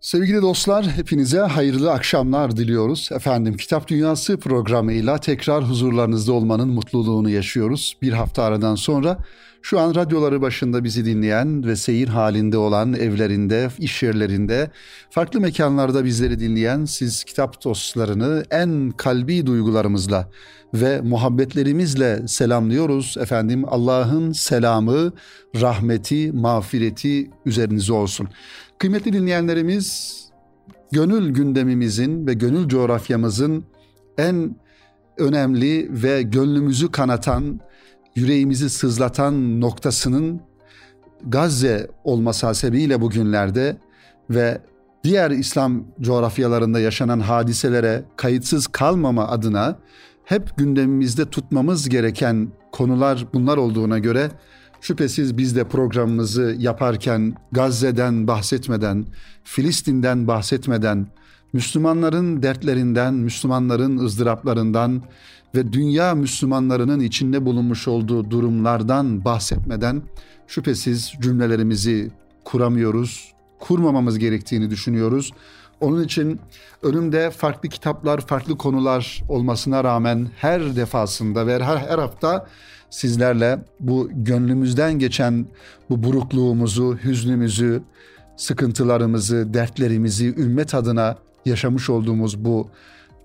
Sevgili dostlar, hepinize hayırlı akşamlar diliyoruz. Efendim, Kitap Dünyası programıyla tekrar huzurlarınızda olmanın mutluluğunu yaşıyoruz. Bir hafta aradan sonra şu an radyoları başında bizi dinleyen ve seyir halinde olan evlerinde, iş yerlerinde, farklı mekanlarda bizleri dinleyen siz kitap dostlarını en kalbi duygularımızla ve muhabbetlerimizle selamlıyoruz. Efendim Allah'ın selamı, rahmeti, mağfireti üzerinize olsun. Kıymetli dinleyenlerimiz, gönül gündemimizin ve gönül coğrafyamızın en önemli ve gönlümüzü kanatan, yüreğimizi sızlatan noktasının Gazze olması hasebiyle bugünlerde ve diğer İslam coğrafyalarında yaşanan hadiselere kayıtsız kalmama adına hep gündemimizde tutmamız gereken konular bunlar olduğuna göre Şüphesiz biz de programımızı yaparken Gazze'den bahsetmeden, Filistin'den bahsetmeden, Müslümanların dertlerinden, Müslümanların ızdıraplarından ve dünya Müslümanlarının içinde bulunmuş olduğu durumlardan bahsetmeden şüphesiz cümlelerimizi kuramıyoruz, kurmamamız gerektiğini düşünüyoruz. Onun için önümde farklı kitaplar, farklı konular olmasına rağmen her defasında ve her, her hafta sizlerle bu gönlümüzden geçen bu burukluğumuzu, hüznümüzü, sıkıntılarımızı, dertlerimizi ümmet adına yaşamış olduğumuz bu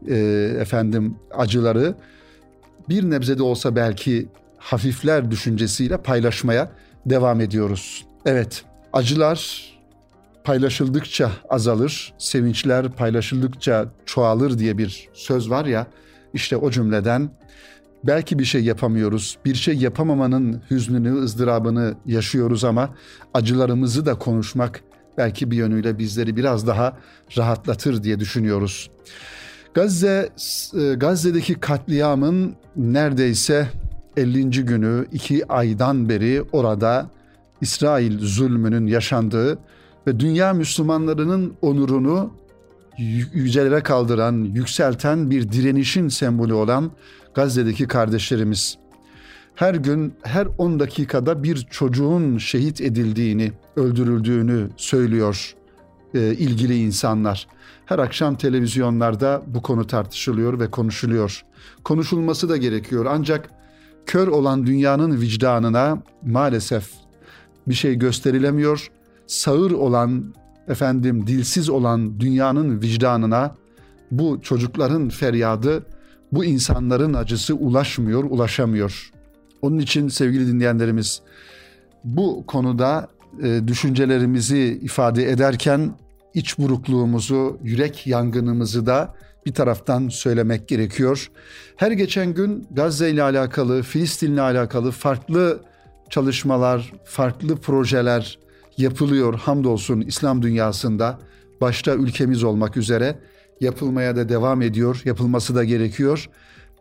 e, efendim acıları bir nebze de olsa belki hafifler düşüncesiyle paylaşmaya devam ediyoruz. Evet, acılar paylaşıldıkça azalır, sevinçler paylaşıldıkça çoğalır diye bir söz var ya, işte o cümleden belki bir şey yapamıyoruz. Bir şey yapamamanın hüznünü, ızdırabını yaşıyoruz ama acılarımızı da konuşmak belki bir yönüyle bizleri biraz daha rahatlatır diye düşünüyoruz. Gazze e, Gazze'deki katliamın neredeyse 50. günü iki aydan beri orada İsrail zulmünün yaşandığı ve dünya Müslümanlarının onurunu yücelere kaldıran, yükselten bir direnişin sembolü olan Gazze'deki kardeşlerimiz. Her gün her 10 dakikada bir çocuğun şehit edildiğini, öldürüldüğünü söylüyor e, ilgili insanlar. Her akşam televizyonlarda bu konu tartışılıyor ve konuşuluyor. Konuşulması da gerekiyor ancak kör olan dünyanın vicdanına maalesef bir şey gösterilemiyor. Sağır olan efendim dilsiz olan dünyanın vicdanına bu çocukların feryadı, bu insanların acısı ulaşmıyor, ulaşamıyor. Onun için sevgili dinleyenlerimiz bu konuda e, düşüncelerimizi ifade ederken iç burukluğumuzu, yürek yangınımızı da bir taraftan söylemek gerekiyor. Her geçen gün Gazze ile alakalı, Filistin ile alakalı farklı çalışmalar, farklı projeler yapılıyor hamdolsun İslam dünyasında başta ülkemiz olmak üzere yapılmaya da devam ediyor, yapılması da gerekiyor.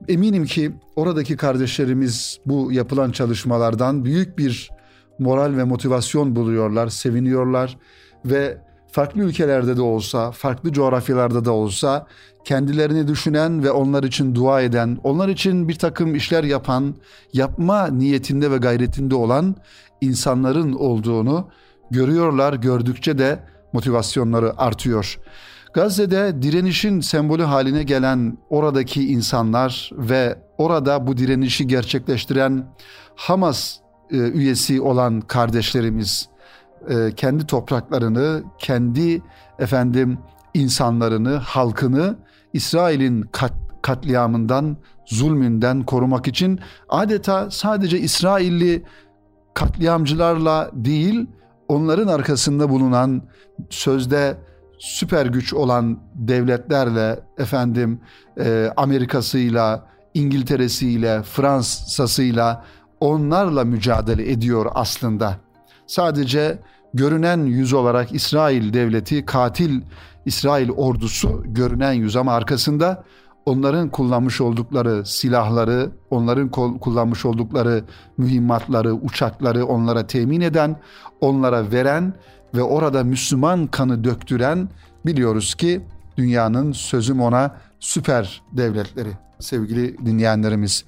Eminim ki oradaki kardeşlerimiz bu yapılan çalışmalardan büyük bir moral ve motivasyon buluyorlar, seviniyorlar ve farklı ülkelerde de olsa, farklı coğrafyalarda da olsa kendilerini düşünen ve onlar için dua eden, onlar için bir takım işler yapan, yapma niyetinde ve gayretinde olan insanların olduğunu görüyorlar. Gördükçe de motivasyonları artıyor. Gazze'de direnişin sembolü haline gelen oradaki insanlar ve orada bu direnişi gerçekleştiren Hamas e, üyesi olan kardeşlerimiz e, kendi topraklarını, kendi efendim insanlarını, halkını İsrail'in kat, katliamından, zulmünden korumak için adeta sadece İsrailli katliamcılarla değil, onların arkasında bulunan sözde süper güç olan devletlerle efendim e, Amerika'sıyla, İngiltere'siyle, Fransa'sıyla onlarla mücadele ediyor aslında. Sadece görünen yüz olarak İsrail devleti, katil İsrail ordusu görünen yüz ama arkasında onların kullanmış oldukları silahları, onların kullanmış oldukları mühimmatları, uçakları onlara temin eden, onlara veren ve orada Müslüman kanı döktüren biliyoruz ki dünyanın sözüm ona süper devletleri sevgili dinleyenlerimiz.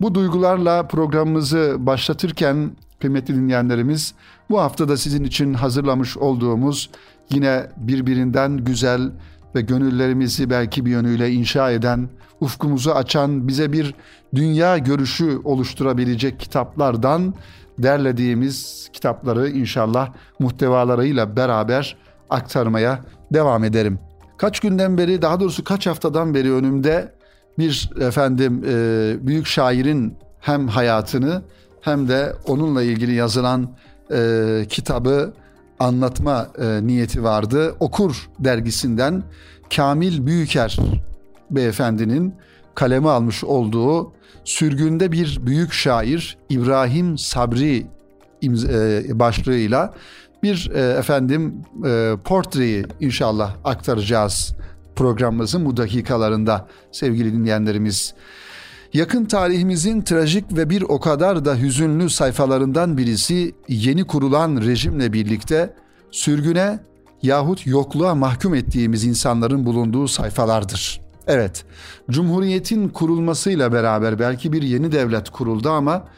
Bu duygularla programımızı başlatırken kıymetli dinleyenlerimiz bu hafta da sizin için hazırlamış olduğumuz yine birbirinden güzel ve gönüllerimizi belki bir yönüyle inşa eden, ufkumuzu açan, bize bir dünya görüşü oluşturabilecek kitaplardan derlediğimiz kitapları inşallah muhtevalarıyla beraber aktarmaya devam ederim. Kaç günden beri daha doğrusu kaç haftadan beri önümde bir efendim e, büyük şairin hem hayatını hem de onunla ilgili yazılan e, kitabı anlatma e, niyeti vardı. Okur dergisinden Kamil Büyüker beyefendinin kaleme almış olduğu Sürgünde bir büyük şair İbrahim Sabri e, başlığıyla bir e, efendim e, portreyi inşallah aktaracağız programımızın bu dakikalarında sevgili dinleyenlerimiz. Yakın tarihimizin trajik ve bir o kadar da hüzünlü sayfalarından birisi yeni kurulan rejimle birlikte sürgüne yahut yokluğa mahkum ettiğimiz insanların bulunduğu sayfalardır. Evet, Cumhuriyet'in kurulmasıyla beraber belki bir yeni devlet kuruldu ama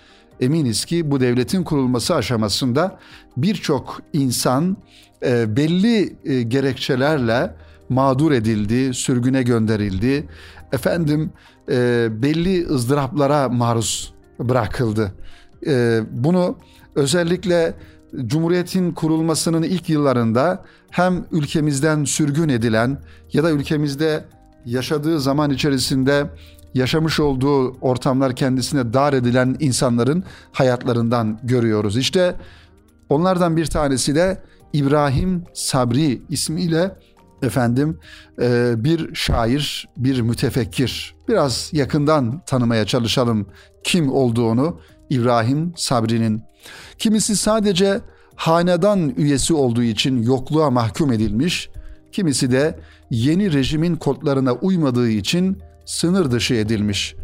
eminiz ki bu devletin kurulması aşamasında birçok insan e, belli e, gerekçelerle mağdur edildi, sürgüne gönderildi. Efendim e, belli ızdıraplara maruz bırakıldı. E, bunu özellikle Cumhuriyet'in kurulmasının ilk yıllarında hem ülkemizden sürgün edilen ya da ülkemizde yaşadığı zaman içerisinde yaşamış olduğu ortamlar kendisine dar edilen insanların hayatlarından görüyoruz. İşte onlardan bir tanesi de İbrahim Sabri ismiyle efendim e, bir şair, bir mütefekkir. Biraz yakından tanımaya çalışalım kim olduğunu İbrahim Sabri'nin. Kimisi sadece hanedan üyesi olduğu için yokluğa mahkum edilmiş, kimisi de yeni rejimin kodlarına uymadığı için sınır dışı edilmiş.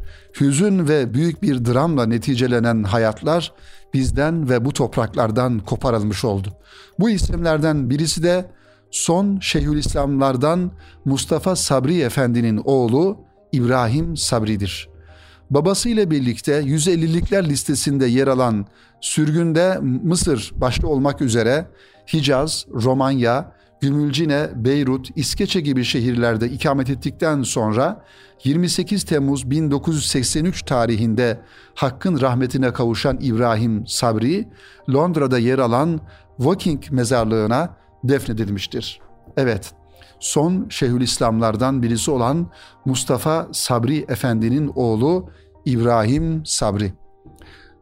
Hüzün ve büyük bir dramla neticelenen hayatlar bizden ve bu topraklardan koparılmış oldu. Bu isimlerden birisi de son Şeyhülislamlardan Mustafa Sabri Efendi'nin oğlu İbrahim Sabri'dir. Babasıyla birlikte 150'likler listesinde yer alan sürgünde Mısır başta olmak üzere Hicaz, Romanya, Gümülcine, Beyrut, İskeçe gibi şehirlerde ikamet ettikten sonra 28 Temmuz 1983 tarihinde Hakk'ın rahmetine kavuşan İbrahim Sabri, Londra'da yer alan Woking mezarlığına defnedilmiştir. Evet, son Şeyhülislamlardan birisi olan Mustafa Sabri Efendi'nin oğlu İbrahim Sabri.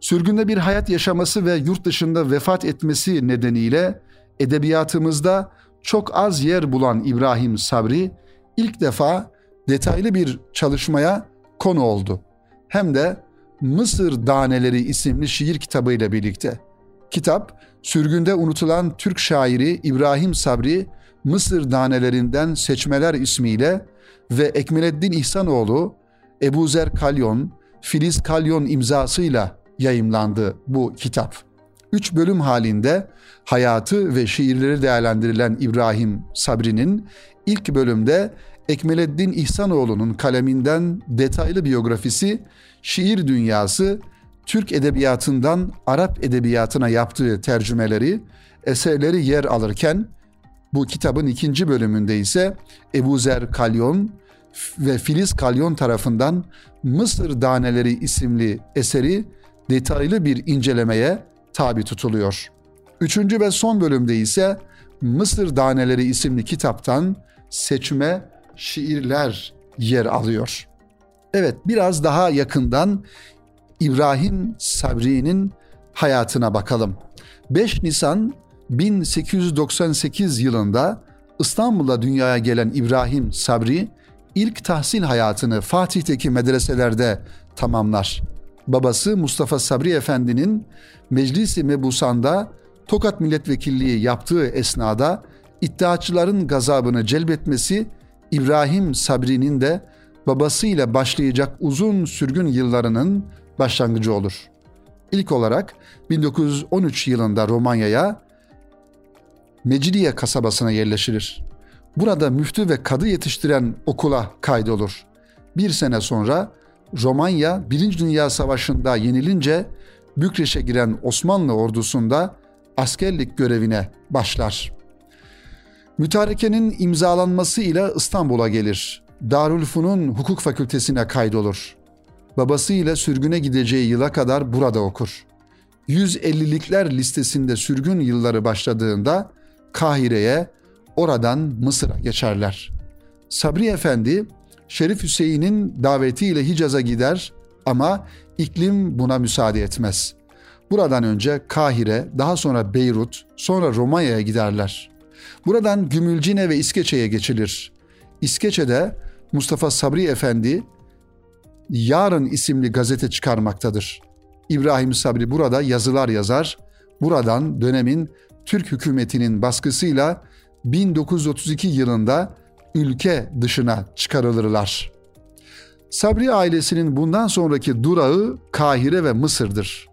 Sürgünde bir hayat yaşaması ve yurt dışında vefat etmesi nedeniyle edebiyatımızda çok az yer bulan İbrahim Sabri ilk defa detaylı bir çalışmaya konu oldu. Hem de Mısır Daneleri isimli şiir kitabıyla birlikte. Kitap, sürgünde unutulan Türk şairi İbrahim Sabri Mısır Danelerinden Seçmeler ismiyle ve Ekmeleddin İhsanoğlu, Ebu Zer Kalyon, Filiz Kalyon imzasıyla yayımlandı bu kitap. Üç bölüm halinde hayatı ve şiirleri değerlendirilen İbrahim Sabri'nin ilk bölümde Ekmeleddin İhsanoğlu'nun kaleminden detaylı biyografisi, şiir dünyası, Türk edebiyatından Arap edebiyatına yaptığı tercümeleri, eserleri yer alırken bu kitabın ikinci bölümünde ise Ebu Zer Kalyon ve Filiz Kalyon tarafından Mısır Daneleri isimli eseri detaylı bir incelemeye tabi tutuluyor. Üçüncü ve son bölümde ise Mısır Daneleri isimli kitaptan seçme şiirler yer alıyor. Evet biraz daha yakından İbrahim Sabri'nin hayatına bakalım. 5 Nisan 1898 yılında İstanbul'da dünyaya gelen İbrahim Sabri ilk tahsil hayatını Fatih'teki medreselerde tamamlar. Babası Mustafa Sabri Efendi'nin Meclisi Mebusan'da Tokat Milletvekilliği yaptığı esnada iddiaçıların gazabını celbetmesi İbrahim Sabri'nin de babasıyla başlayacak uzun sürgün yıllarının başlangıcı olur. İlk olarak 1913 yılında Romanya'ya Mecidiye kasabasına yerleşilir. Burada müftü ve kadı yetiştiren okula kaydolur. Bir sene sonra Romanya Birinci Dünya Savaşı'nda yenilince Bükreş'e giren Osmanlı ordusunda askerlik görevine başlar. Mütarekenin imzalanması ile İstanbul'a gelir. Darülfun'un hukuk fakültesine kaydolur. Babasıyla sürgüne gideceği yıla kadar burada okur. 150'likler listesinde sürgün yılları başladığında Kahire'ye, oradan Mısır'a geçerler. Sabri Efendi, Şerif Hüseyin'in davetiyle Hicaz'a gider ama iklim buna müsaade etmez. Buradan önce Kahire, daha sonra Beyrut, sonra Romanya'ya giderler. Buradan Gümülcine ve İskeçe'ye geçilir. İskeçe'de Mustafa Sabri Efendi Yarın isimli gazete çıkarmaktadır. İbrahim Sabri burada yazılar yazar. Buradan dönemin Türk hükümetinin baskısıyla 1932 yılında ülke dışına çıkarılırlar. Sabri ailesinin bundan sonraki durağı Kahire ve Mısır'dır.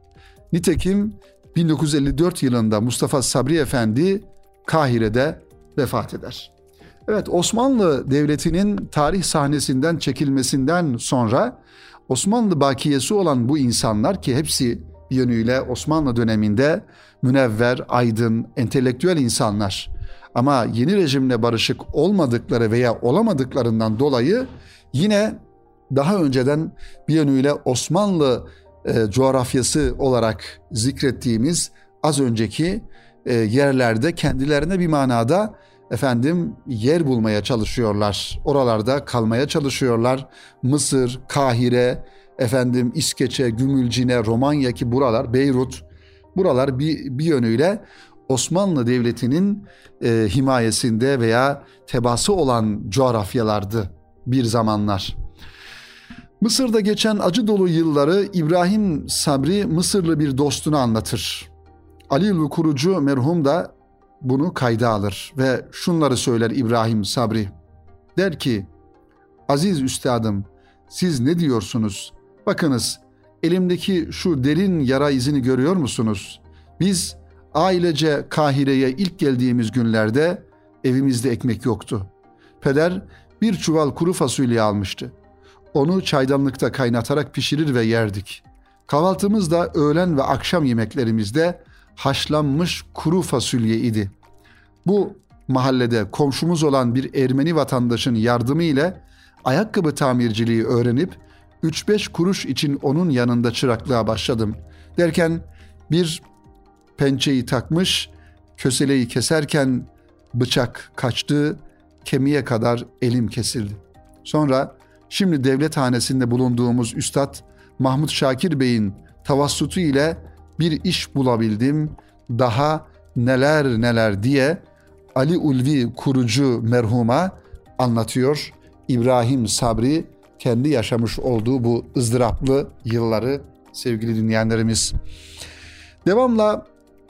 Nitekim 1954 yılında Mustafa Sabri Efendi Kahire'de vefat eder. Evet Osmanlı Devleti'nin tarih sahnesinden çekilmesinden sonra Osmanlı bakiyesi olan bu insanlar ki hepsi yönüyle Osmanlı döneminde münevver, aydın, entelektüel insanlar. Ama yeni rejimle barışık olmadıkları veya olamadıklarından dolayı yine daha önceden bir yönüyle Osmanlı e, coğrafyası olarak zikrettiğimiz az önceki e, yerlerde kendilerine bir manada efendim yer bulmaya çalışıyorlar. Oralarda kalmaya çalışıyorlar. Mısır, Kahire, efendim İskeçe, Gümülcine, Romanya ki buralar, Beyrut buralar bir, bir yönüyle Osmanlı Devleti'nin e, himayesinde veya tebası olan coğrafyalardı bir zamanlar. Mısır'da geçen acı dolu yılları İbrahim Sabri Mısırlı bir dostunu anlatır. Ali Kurucu merhum da bunu kayda alır ve şunları söyler İbrahim Sabri. Der ki, Aziz üstadım siz ne diyorsunuz? Bakınız elimdeki şu derin yara izini görüyor musunuz? Biz ailece Kahire'ye ilk geldiğimiz günlerde evimizde ekmek yoktu. Peder bir çuval kuru fasulye almıştı. Onu çaydanlıkta kaynatarak pişirir ve yerdik. Kahvaltımız da öğlen ve akşam yemeklerimizde haşlanmış kuru fasulye idi. Bu mahallede komşumuz olan bir Ermeni vatandaşın yardımı ile ayakkabı tamirciliği öğrenip 3-5 kuruş için onun yanında çıraklığa başladım. Derken bir pençeyi takmış, köseleyi keserken bıçak kaçtı, kemiğe kadar elim kesildi. Sonra şimdi devlet hanesinde bulunduğumuz Üstad Mahmut Şakir Bey'in tavassutu ile bir iş bulabildim, daha neler neler diye Ali Ulvi kurucu merhuma anlatıyor. İbrahim Sabri kendi yaşamış olduğu bu ızdıraplı yılları sevgili dinleyenlerimiz. Devamla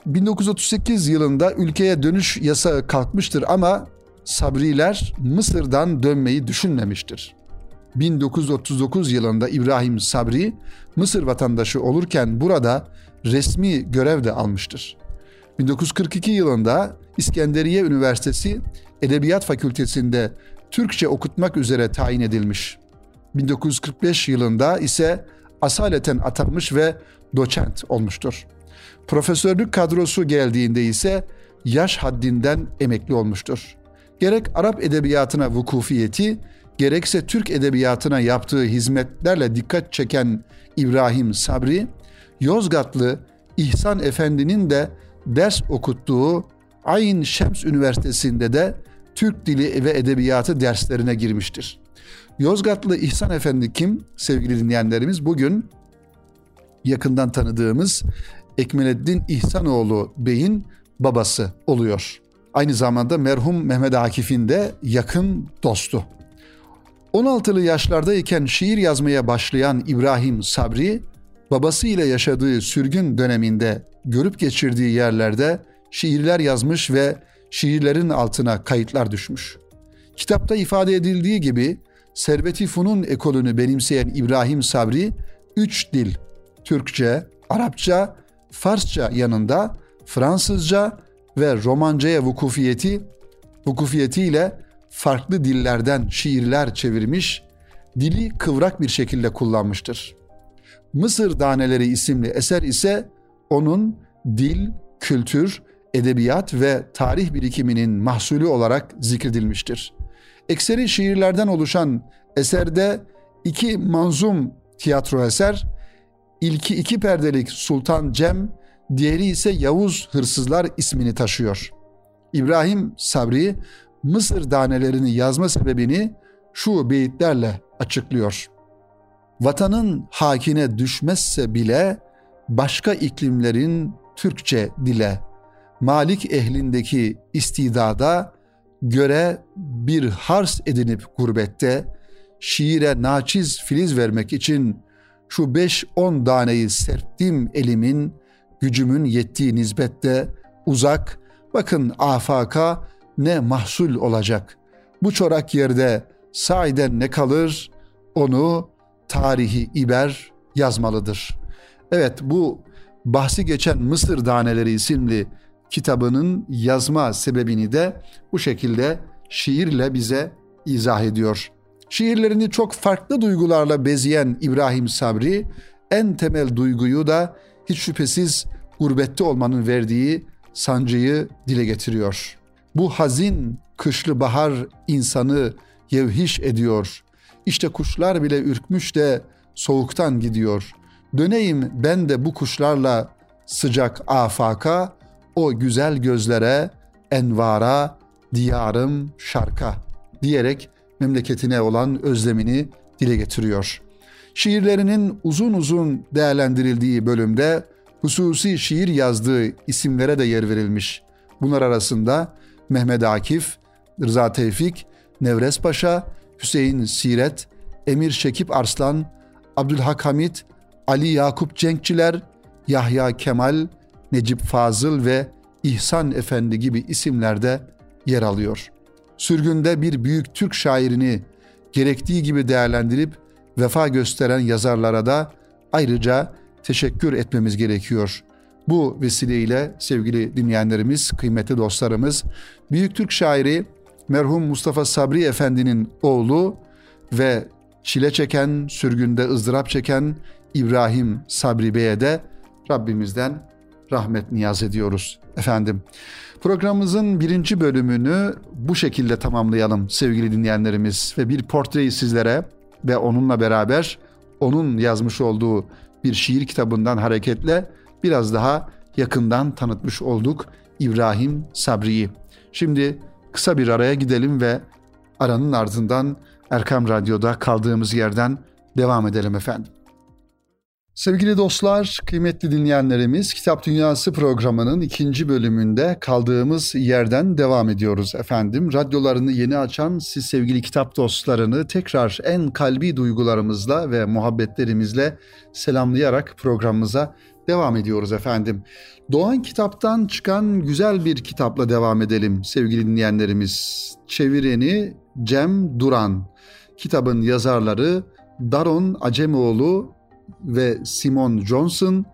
1938 yılında ülkeye dönüş yasağı kalkmıştır ama Sabriler Mısır'dan dönmeyi düşünmemiştir. 1939 yılında İbrahim Sabri Mısır vatandaşı olurken burada resmi görev de almıştır. 1942 yılında İskenderiye Üniversitesi Edebiyat Fakültesinde Türkçe okutmak üzere tayin edilmiş. 1945 yılında ise asaleten atanmış ve doçent olmuştur. Profesörlük kadrosu geldiğinde ise yaş haddinden emekli olmuştur. Gerek Arap edebiyatına vukufiyeti, gerekse Türk edebiyatına yaptığı hizmetlerle dikkat çeken İbrahim Sabri, Yozgatlı İhsan Efendi'nin de ders okuttuğu Ayn Şems Üniversitesi'nde de Türk Dili ve Edebiyatı derslerine girmiştir. Yozgatlı İhsan Efendi kim? Sevgili dinleyenlerimiz bugün yakından tanıdığımız Ekmeleddin İhsanoğlu Bey'in babası oluyor. Aynı zamanda merhum Mehmet Akif'in de yakın dostu. 16'lı yaşlardayken şiir yazmaya başlayan İbrahim Sabri, babasıyla yaşadığı sürgün döneminde görüp geçirdiği yerlerde şiirler yazmış ve şiirlerin altına kayıtlar düşmüş. Kitapta ifade edildiği gibi Servet-i Funun ekolünü benimseyen İbrahim Sabri, üç dil, Türkçe, Arapça, Farsça yanında Fransızca ve Romanca'ya vukufiyeti, vukufiyetiyle farklı dillerden şiirler çevirmiş, dili kıvrak bir şekilde kullanmıştır. Mısır Daneleri isimli eser ise onun dil, kültür, edebiyat ve tarih birikiminin mahsulü olarak zikredilmiştir. Ekseri şiirlerden oluşan eserde iki manzum tiyatro eser, ilki iki perdelik Sultan Cem, diğeri ise Yavuz Hırsızlar ismini taşıyor. İbrahim Sabri Mısır danelerini yazma sebebini şu beyitlerle açıklıyor. Vatanın hakine düşmezse bile başka iklimlerin Türkçe dile, Malik ehlindeki istidada göre bir hars edinip gurbette, şiire naçiz filiz vermek için şu beş on daneyi serptim elimin, gücümün yettiği nizbette uzak, bakın afaka ne mahsul olacak. Bu çorak yerde sahiden ne kalır, onu tarihi iber yazmalıdır. Evet bu bahsi geçen Mısır Daneleri isimli kitabının yazma sebebini de bu şekilde şiirle bize izah ediyor. Şiirlerini çok farklı duygularla bezeyen İbrahim Sabri en temel duyguyu da hiç şüphesiz gurbette olmanın verdiği sancıyı dile getiriyor. Bu hazin kışlı bahar insanı yevhiş ediyor. İşte kuşlar bile ürkmüş de soğuktan gidiyor. Döneyim ben de bu kuşlarla sıcak afaka, o güzel gözlere, envara, diyarım şarka diyerek memleketine olan özlemini dile getiriyor. Şiirlerinin uzun uzun değerlendirildiği bölümde hususi şiir yazdığı isimlere de yer verilmiş. Bunlar arasında Mehmet Akif, Rıza Tevfik, Nevres Paşa, Hüseyin Siret, Emir Şekip Arslan, Abdülhak Hamit, Ali Yakup Cenkçiler, Yahya Kemal, Necip Fazıl ve İhsan Efendi gibi isimlerde yer alıyor. Sürgünde bir büyük Türk şairini gerektiği gibi değerlendirip vefa gösteren yazarlara da ayrıca teşekkür etmemiz gerekiyor. Bu vesileyle sevgili dinleyenlerimiz, kıymetli dostlarımız, Büyük Türk şairi merhum Mustafa Sabri Efendi'nin oğlu ve çile çeken, sürgünde ızdırap çeken İbrahim Sabri Bey'e de Rabbimizden rahmet niyaz ediyoruz efendim. Programımızın birinci bölümünü bu şekilde tamamlayalım sevgili dinleyenlerimiz ve bir portreyi sizlere ve onunla beraber onun yazmış olduğu bir şiir kitabından hareketle biraz daha yakından tanıtmış olduk İbrahim Sabri'yi. Şimdi kısa bir araya gidelim ve aranın ardından Erkam Radyo'da kaldığımız yerden devam edelim efendim. Sevgili dostlar, kıymetli dinleyenlerimiz, Kitap Dünyası programının ikinci bölümünde kaldığımız yerden devam ediyoruz efendim. Radyolarını yeni açan siz sevgili kitap dostlarını tekrar en kalbi duygularımızla ve muhabbetlerimizle selamlayarak programımıza devam ediyoruz efendim. Doğan Kitap'tan çıkan güzel bir kitapla devam edelim sevgili dinleyenlerimiz. Çevireni Cem Duran. Kitabın yazarları Daron Acemoğlu ve Simon Johnson.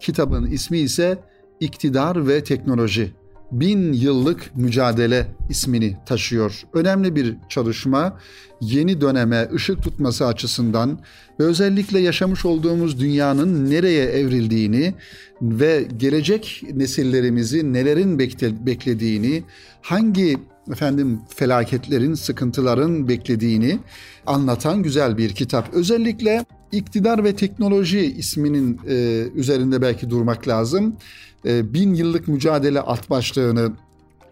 Kitabın ismi ise İktidar ve Teknoloji. Bin yıllık mücadele ismini taşıyor. Önemli bir çalışma yeni döneme ışık tutması açısından ve özellikle yaşamış olduğumuz dünyanın nereye evrildiğini ve gelecek nesillerimizi nelerin beklediğini, hangi efendim felaketlerin, sıkıntıların beklediğini anlatan güzel bir kitap. Özellikle İktidar ve Teknoloji isminin e, üzerinde belki durmak lazım. E, bin yıllık mücadele alt başlığını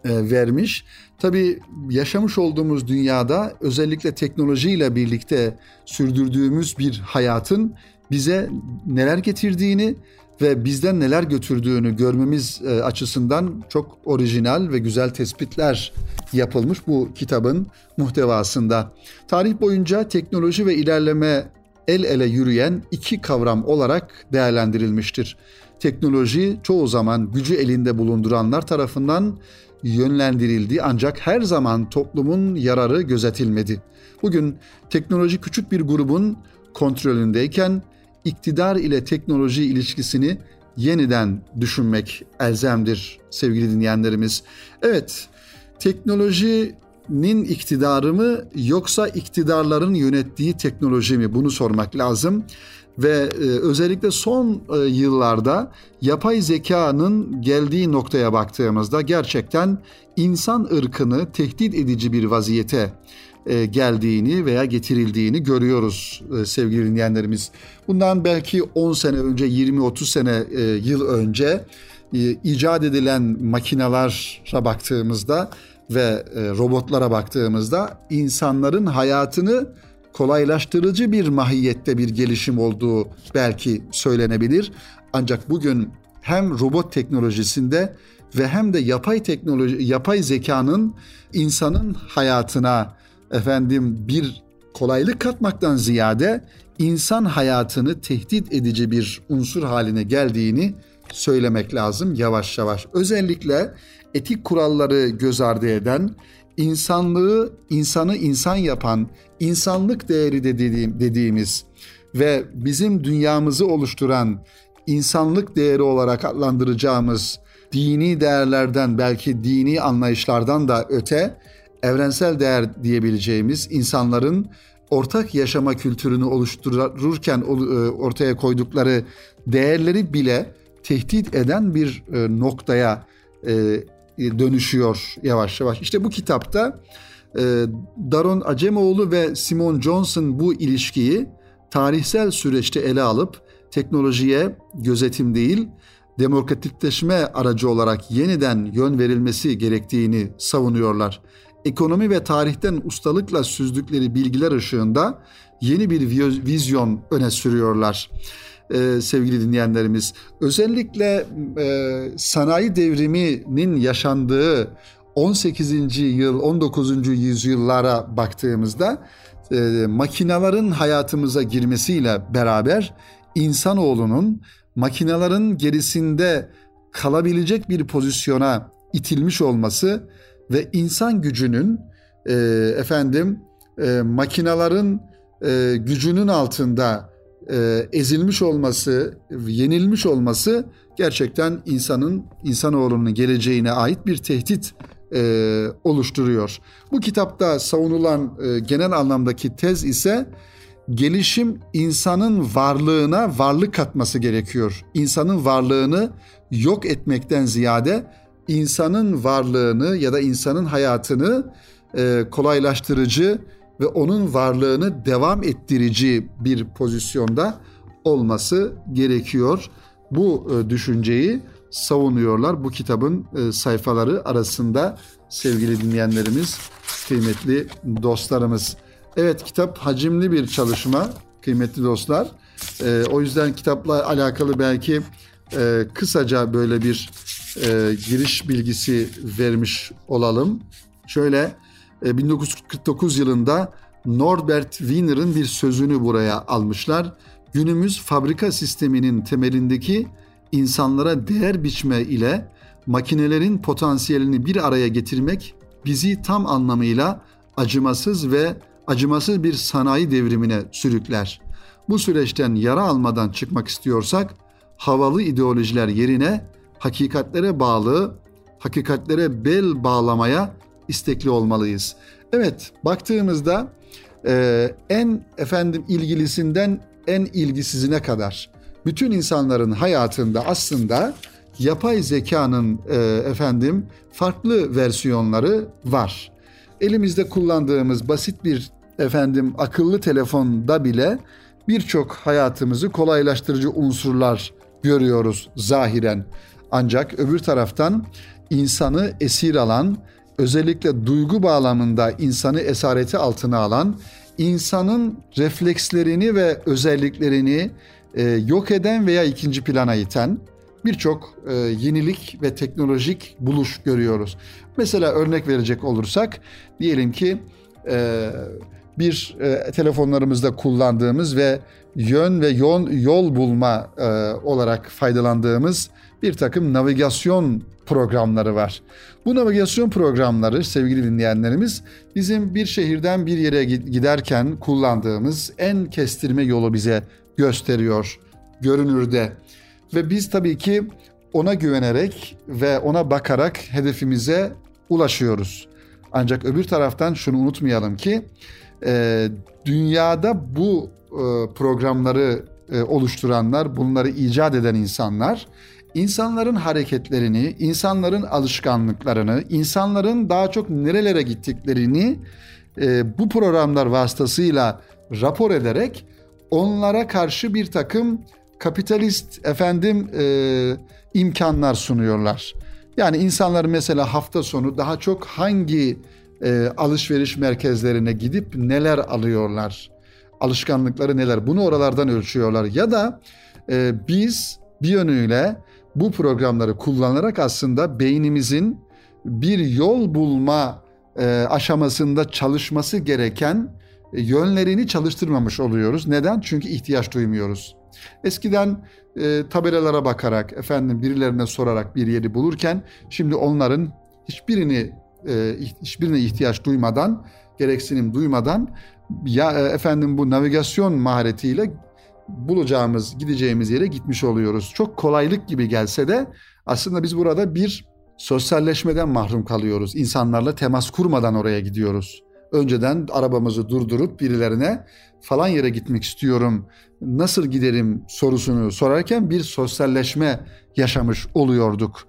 e, vermiş. Tabii yaşamış olduğumuz dünyada özellikle teknolojiyle birlikte sürdürdüğümüz bir hayatın bize neler getirdiğini ve bizden neler götürdüğünü görmemiz e, açısından çok orijinal ve güzel tespitler yapılmış bu kitabın muhtevasında. Tarih boyunca teknoloji ve ilerleme el ele yürüyen iki kavram olarak değerlendirilmiştir. Teknoloji çoğu zaman gücü elinde bulunduranlar tarafından yönlendirildi ancak her zaman toplumun yararı gözetilmedi. Bugün teknoloji küçük bir grubun kontrolündeyken iktidar ile teknoloji ilişkisini yeniden düşünmek elzemdir sevgili dinleyenlerimiz. Evet, teknoloji teknolojinin iktidarı mı yoksa iktidarların yönettiği teknoloji mi? Bunu sormak lazım. Ve e, özellikle son e, yıllarda yapay zekanın geldiği noktaya baktığımızda gerçekten insan ırkını tehdit edici bir vaziyete e, geldiğini veya getirildiğini görüyoruz e, sevgili dinleyenlerimiz. Bundan belki 10 sene önce, 20-30 sene e, yıl önce icat edilen makinalara baktığımızda ve robotlara baktığımızda insanların hayatını kolaylaştırıcı bir mahiyette bir gelişim olduğu belki söylenebilir. Ancak bugün hem robot teknolojisinde ve hem de yapay teknoloji yapay zekanın insanın hayatına efendim bir kolaylık katmaktan ziyade insan hayatını tehdit edici bir unsur haline geldiğini söylemek lazım yavaş yavaş. Özellikle etik kuralları göz ardı eden, insanlığı insanı insan yapan, insanlık değeri dediğim, dediğimiz ve bizim dünyamızı oluşturan insanlık değeri olarak adlandıracağımız dini değerlerden belki dini anlayışlardan da öte evrensel değer diyebileceğimiz insanların ortak yaşama kültürünü oluştururken e, ortaya koydukları değerleri bile tehdit eden bir e, noktaya e, dönüşüyor yavaş yavaş. İşte bu kitapta Daron Acemoğlu ve Simon Johnson bu ilişkiyi tarihsel süreçte ele alıp teknolojiye gözetim değil, demokratikleşme aracı olarak yeniden yön verilmesi gerektiğini savunuyorlar ekonomi ve tarihten ustalıkla süzdükleri bilgiler ışığında yeni bir vizyon öne sürüyorlar ee, sevgili dinleyenlerimiz. Özellikle e, sanayi devriminin yaşandığı 18. yıl 19. yüzyıllara baktığımızda e, makinaların hayatımıza girmesiyle beraber insanoğlunun makinaların gerisinde kalabilecek bir pozisyona itilmiş olması ve insan gücünün e, efendim e, makinaların e, gücünün altında e, ezilmiş olması, yenilmiş olması gerçekten insanın insanoğlunun geleceğine ait bir tehdit e, oluşturuyor. Bu kitapta savunulan e, genel anlamdaki tez ise gelişim insanın varlığına varlık katması gerekiyor. İnsanın varlığını yok etmekten ziyade insanın varlığını ya da insanın hayatını e, kolaylaştırıcı ve onun varlığını devam ettirici bir pozisyonda olması gerekiyor. Bu e, düşünceyi savunuyorlar bu kitabın e, sayfaları arasında sevgili dinleyenlerimiz, kıymetli dostlarımız. Evet kitap hacimli bir çalışma kıymetli dostlar. E, o yüzden kitapla alakalı belki kısaca böyle bir giriş bilgisi vermiş olalım. Şöyle 1949 yılında Norbert Wiener'ın bir sözünü buraya almışlar. Günümüz fabrika sisteminin temelindeki insanlara değer biçme ile makinelerin potansiyelini bir araya getirmek bizi tam anlamıyla acımasız ve acımasız bir sanayi devrimine sürükler. Bu süreçten yara almadan çıkmak istiyorsak havalı ideolojiler yerine hakikatlere bağlı, hakikatlere bel bağlamaya istekli olmalıyız. Evet, baktığımızda e, en efendim ilgilisinden en ilgisizine kadar bütün insanların hayatında aslında yapay zekanın e, efendim farklı versiyonları var. Elimizde kullandığımız basit bir efendim akıllı telefonda bile birçok hayatımızı kolaylaştırıcı unsurlar görüyoruz zahiren. Ancak öbür taraftan insanı esir alan, özellikle duygu bağlamında insanı esareti altına alan, insanın reflekslerini ve özelliklerini e, yok eden veya ikinci plana iten birçok e, yenilik ve teknolojik buluş görüyoruz. Mesela örnek verecek olursak diyelim ki e, bir e, telefonlarımızda kullandığımız ve yön ve yol, yol bulma e, olarak faydalandığımız bir takım navigasyon programları var. Bu navigasyon programları sevgili dinleyenlerimiz bizim bir şehirden bir yere giderken kullandığımız en kestirme yolu bize gösteriyor görünürde. Ve biz tabii ki ona güvenerek ve ona bakarak hedefimize ulaşıyoruz. Ancak öbür taraftan şunu unutmayalım ki e, dünyada bu e, programları e, oluşturanlar, bunları icat eden insanlar insanların hareketlerini, insanların alışkanlıklarını, insanların daha çok nerelere gittiklerini e, bu programlar vasıtasıyla rapor ederek onlara karşı bir takım kapitalist efendim e, imkanlar sunuyorlar. Yani insanlar mesela hafta sonu daha çok hangi e, alışveriş merkezlerine gidip neler alıyorlar? Alışkanlıkları neler? Bunu oralardan ölçüyorlar. Ya da e, biz bir yönüyle bu programları kullanarak aslında beynimizin bir yol bulma e, aşamasında çalışması gereken e, yönlerini çalıştırmamış oluyoruz. Neden? Çünkü ihtiyaç duymuyoruz. Eskiden e, tabelalara bakarak, efendim birilerine sorarak bir yeri bulurken şimdi onların hiçbirini e, hiçbirine ihtiyaç duymadan, gereksinim duymadan ya e, efendim bu navigasyon maharetiyle bulacağımız, gideceğimiz yere gitmiş oluyoruz. Çok kolaylık gibi gelse de aslında biz burada bir sosyalleşmeden mahrum kalıyoruz. İnsanlarla temas kurmadan oraya gidiyoruz. Önceden arabamızı durdurup birilerine falan yere gitmek istiyorum, nasıl giderim sorusunu sorarken bir sosyalleşme yaşamış oluyorduk.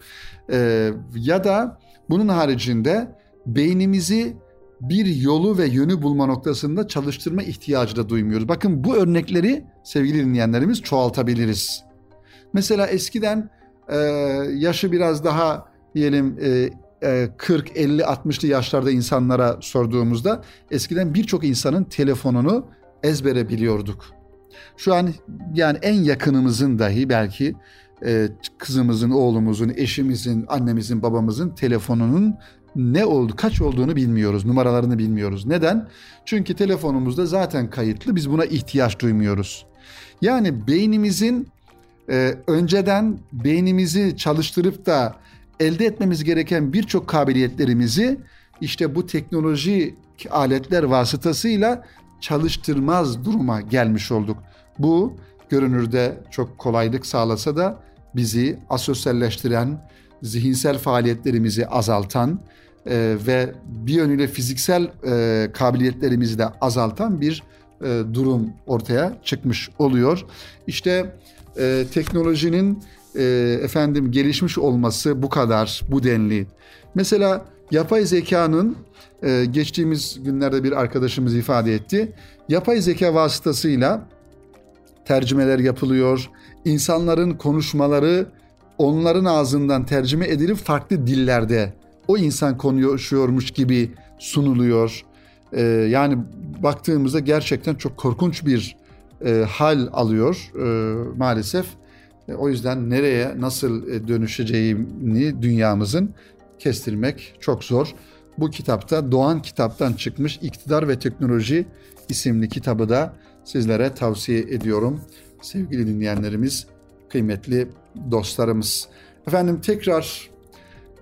Ee, ya da bunun haricinde beynimizi bir yolu ve yönü bulma noktasında çalıştırma ihtiyacı da duymuyoruz. Bakın bu örnekleri sevgili dinleyenlerimiz çoğaltabiliriz. Mesela eskiden e, yaşı biraz daha diyelim e, 40, 50, 60'lı yaşlarda insanlara sorduğumuzda eskiden birçok insanın telefonunu ezbere biliyorduk. Şu an yani en yakınımızın dahi belki e, kızımızın, oğlumuzun, eşimizin, annemizin, babamızın telefonunun ne oldu, kaç olduğunu bilmiyoruz, numaralarını bilmiyoruz. Neden? Çünkü telefonumuzda zaten kayıtlı, biz buna ihtiyaç duymuyoruz. Yani beynimizin e, önceden beynimizi çalıştırıp da elde etmemiz gereken birçok kabiliyetlerimizi işte bu teknoloji aletler vasıtasıyla çalıştırmaz duruma gelmiş olduk. Bu görünürde çok kolaylık sağlasa da bizi asosyalleştiren, zihinsel faaliyetlerimizi azaltan e, ve bir yönüyle fiziksel e, kabiliyetlerimizi de azaltan bir e, durum ortaya çıkmış oluyor. İşte e, teknolojinin e, efendim gelişmiş olması bu kadar, bu denli. Mesela yapay zekanın e, geçtiğimiz günlerde bir arkadaşımız ifade etti. Yapay zeka vasıtasıyla tercümeler yapılıyor. İnsanların konuşmaları onların ağzından tercüme edilip farklı dillerde o insan konuşuyormuş gibi sunuluyor. Ee, yani baktığımızda gerçekten çok korkunç bir e, hal alıyor e, maalesef. E, o yüzden nereye nasıl e, dönüşeceğini dünyamızın kestirmek çok zor. Bu kitapta Doğan kitaptan çıkmış İktidar ve Teknoloji isimli kitabı da sizlere tavsiye ediyorum. Sevgili dinleyenlerimiz, kıymetli dostlarımız. Efendim tekrar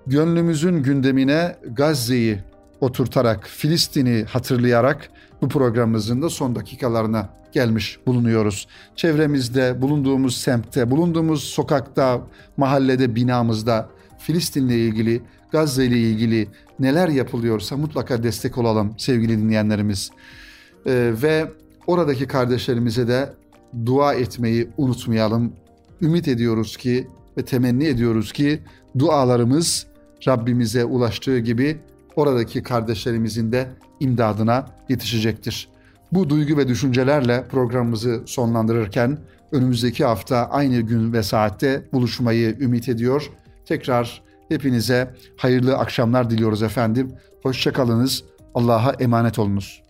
gönlümüzün gündemine Gazze'yi oturtarak, Filistin'i hatırlayarak bu programımızın da son dakikalarına gelmiş bulunuyoruz. Çevremizde, bulunduğumuz semtte, bulunduğumuz sokakta, mahallede, binamızda Filistin'le ilgili, Gazze ile ilgili neler yapılıyorsa mutlaka destek olalım sevgili dinleyenlerimiz. Ee, ve oradaki kardeşlerimize de dua etmeyi unutmayalım. Ümit ediyoruz ki ve temenni ediyoruz ki dualarımız Rabbimize ulaştığı gibi oradaki kardeşlerimizin de imdadına yetişecektir. Bu duygu ve düşüncelerle programımızı sonlandırırken önümüzdeki hafta aynı gün ve saatte buluşmayı ümit ediyor. Tekrar hepinize hayırlı akşamlar diliyoruz efendim. Hoşçakalınız. Allah'a emanet olunuz.